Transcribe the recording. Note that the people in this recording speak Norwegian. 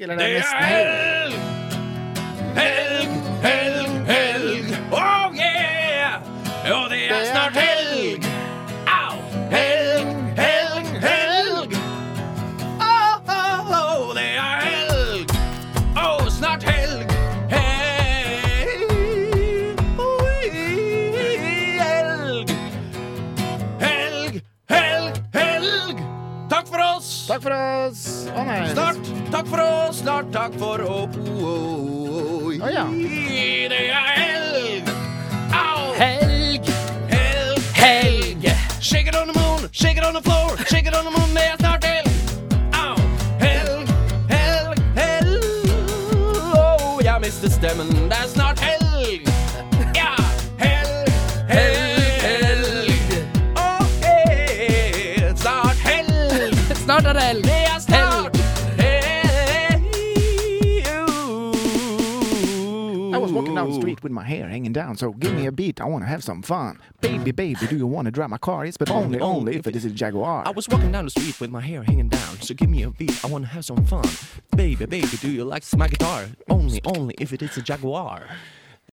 Eller det er er nesten helg! Helg, helg, helg! Oh yeah! Og det er snart helg! Takk for oss. Å nei. Snart, takk for oss, snart takk for å oh. Å, ja. Det er helg! Au! Helg, Helg! helg. Shake it on the moon, shake it on the floor, shake it on the moon, det er snart helg! Au! Helg, helg, helg! Oh, jeg mister stemmen, det er snart! Helg, det helg. Det snart I was walking down the street with my hair hanging down, so give me a beat. I want to have some fun. Baby, baby, do you want to drive my car? It's but only, only if it is a Jaguar. I was walking down the street with my hair hanging down, so give me a beat, I wanna have some fun. Baby, baby, do you like my guitar? Only, only if it is a Jaguar.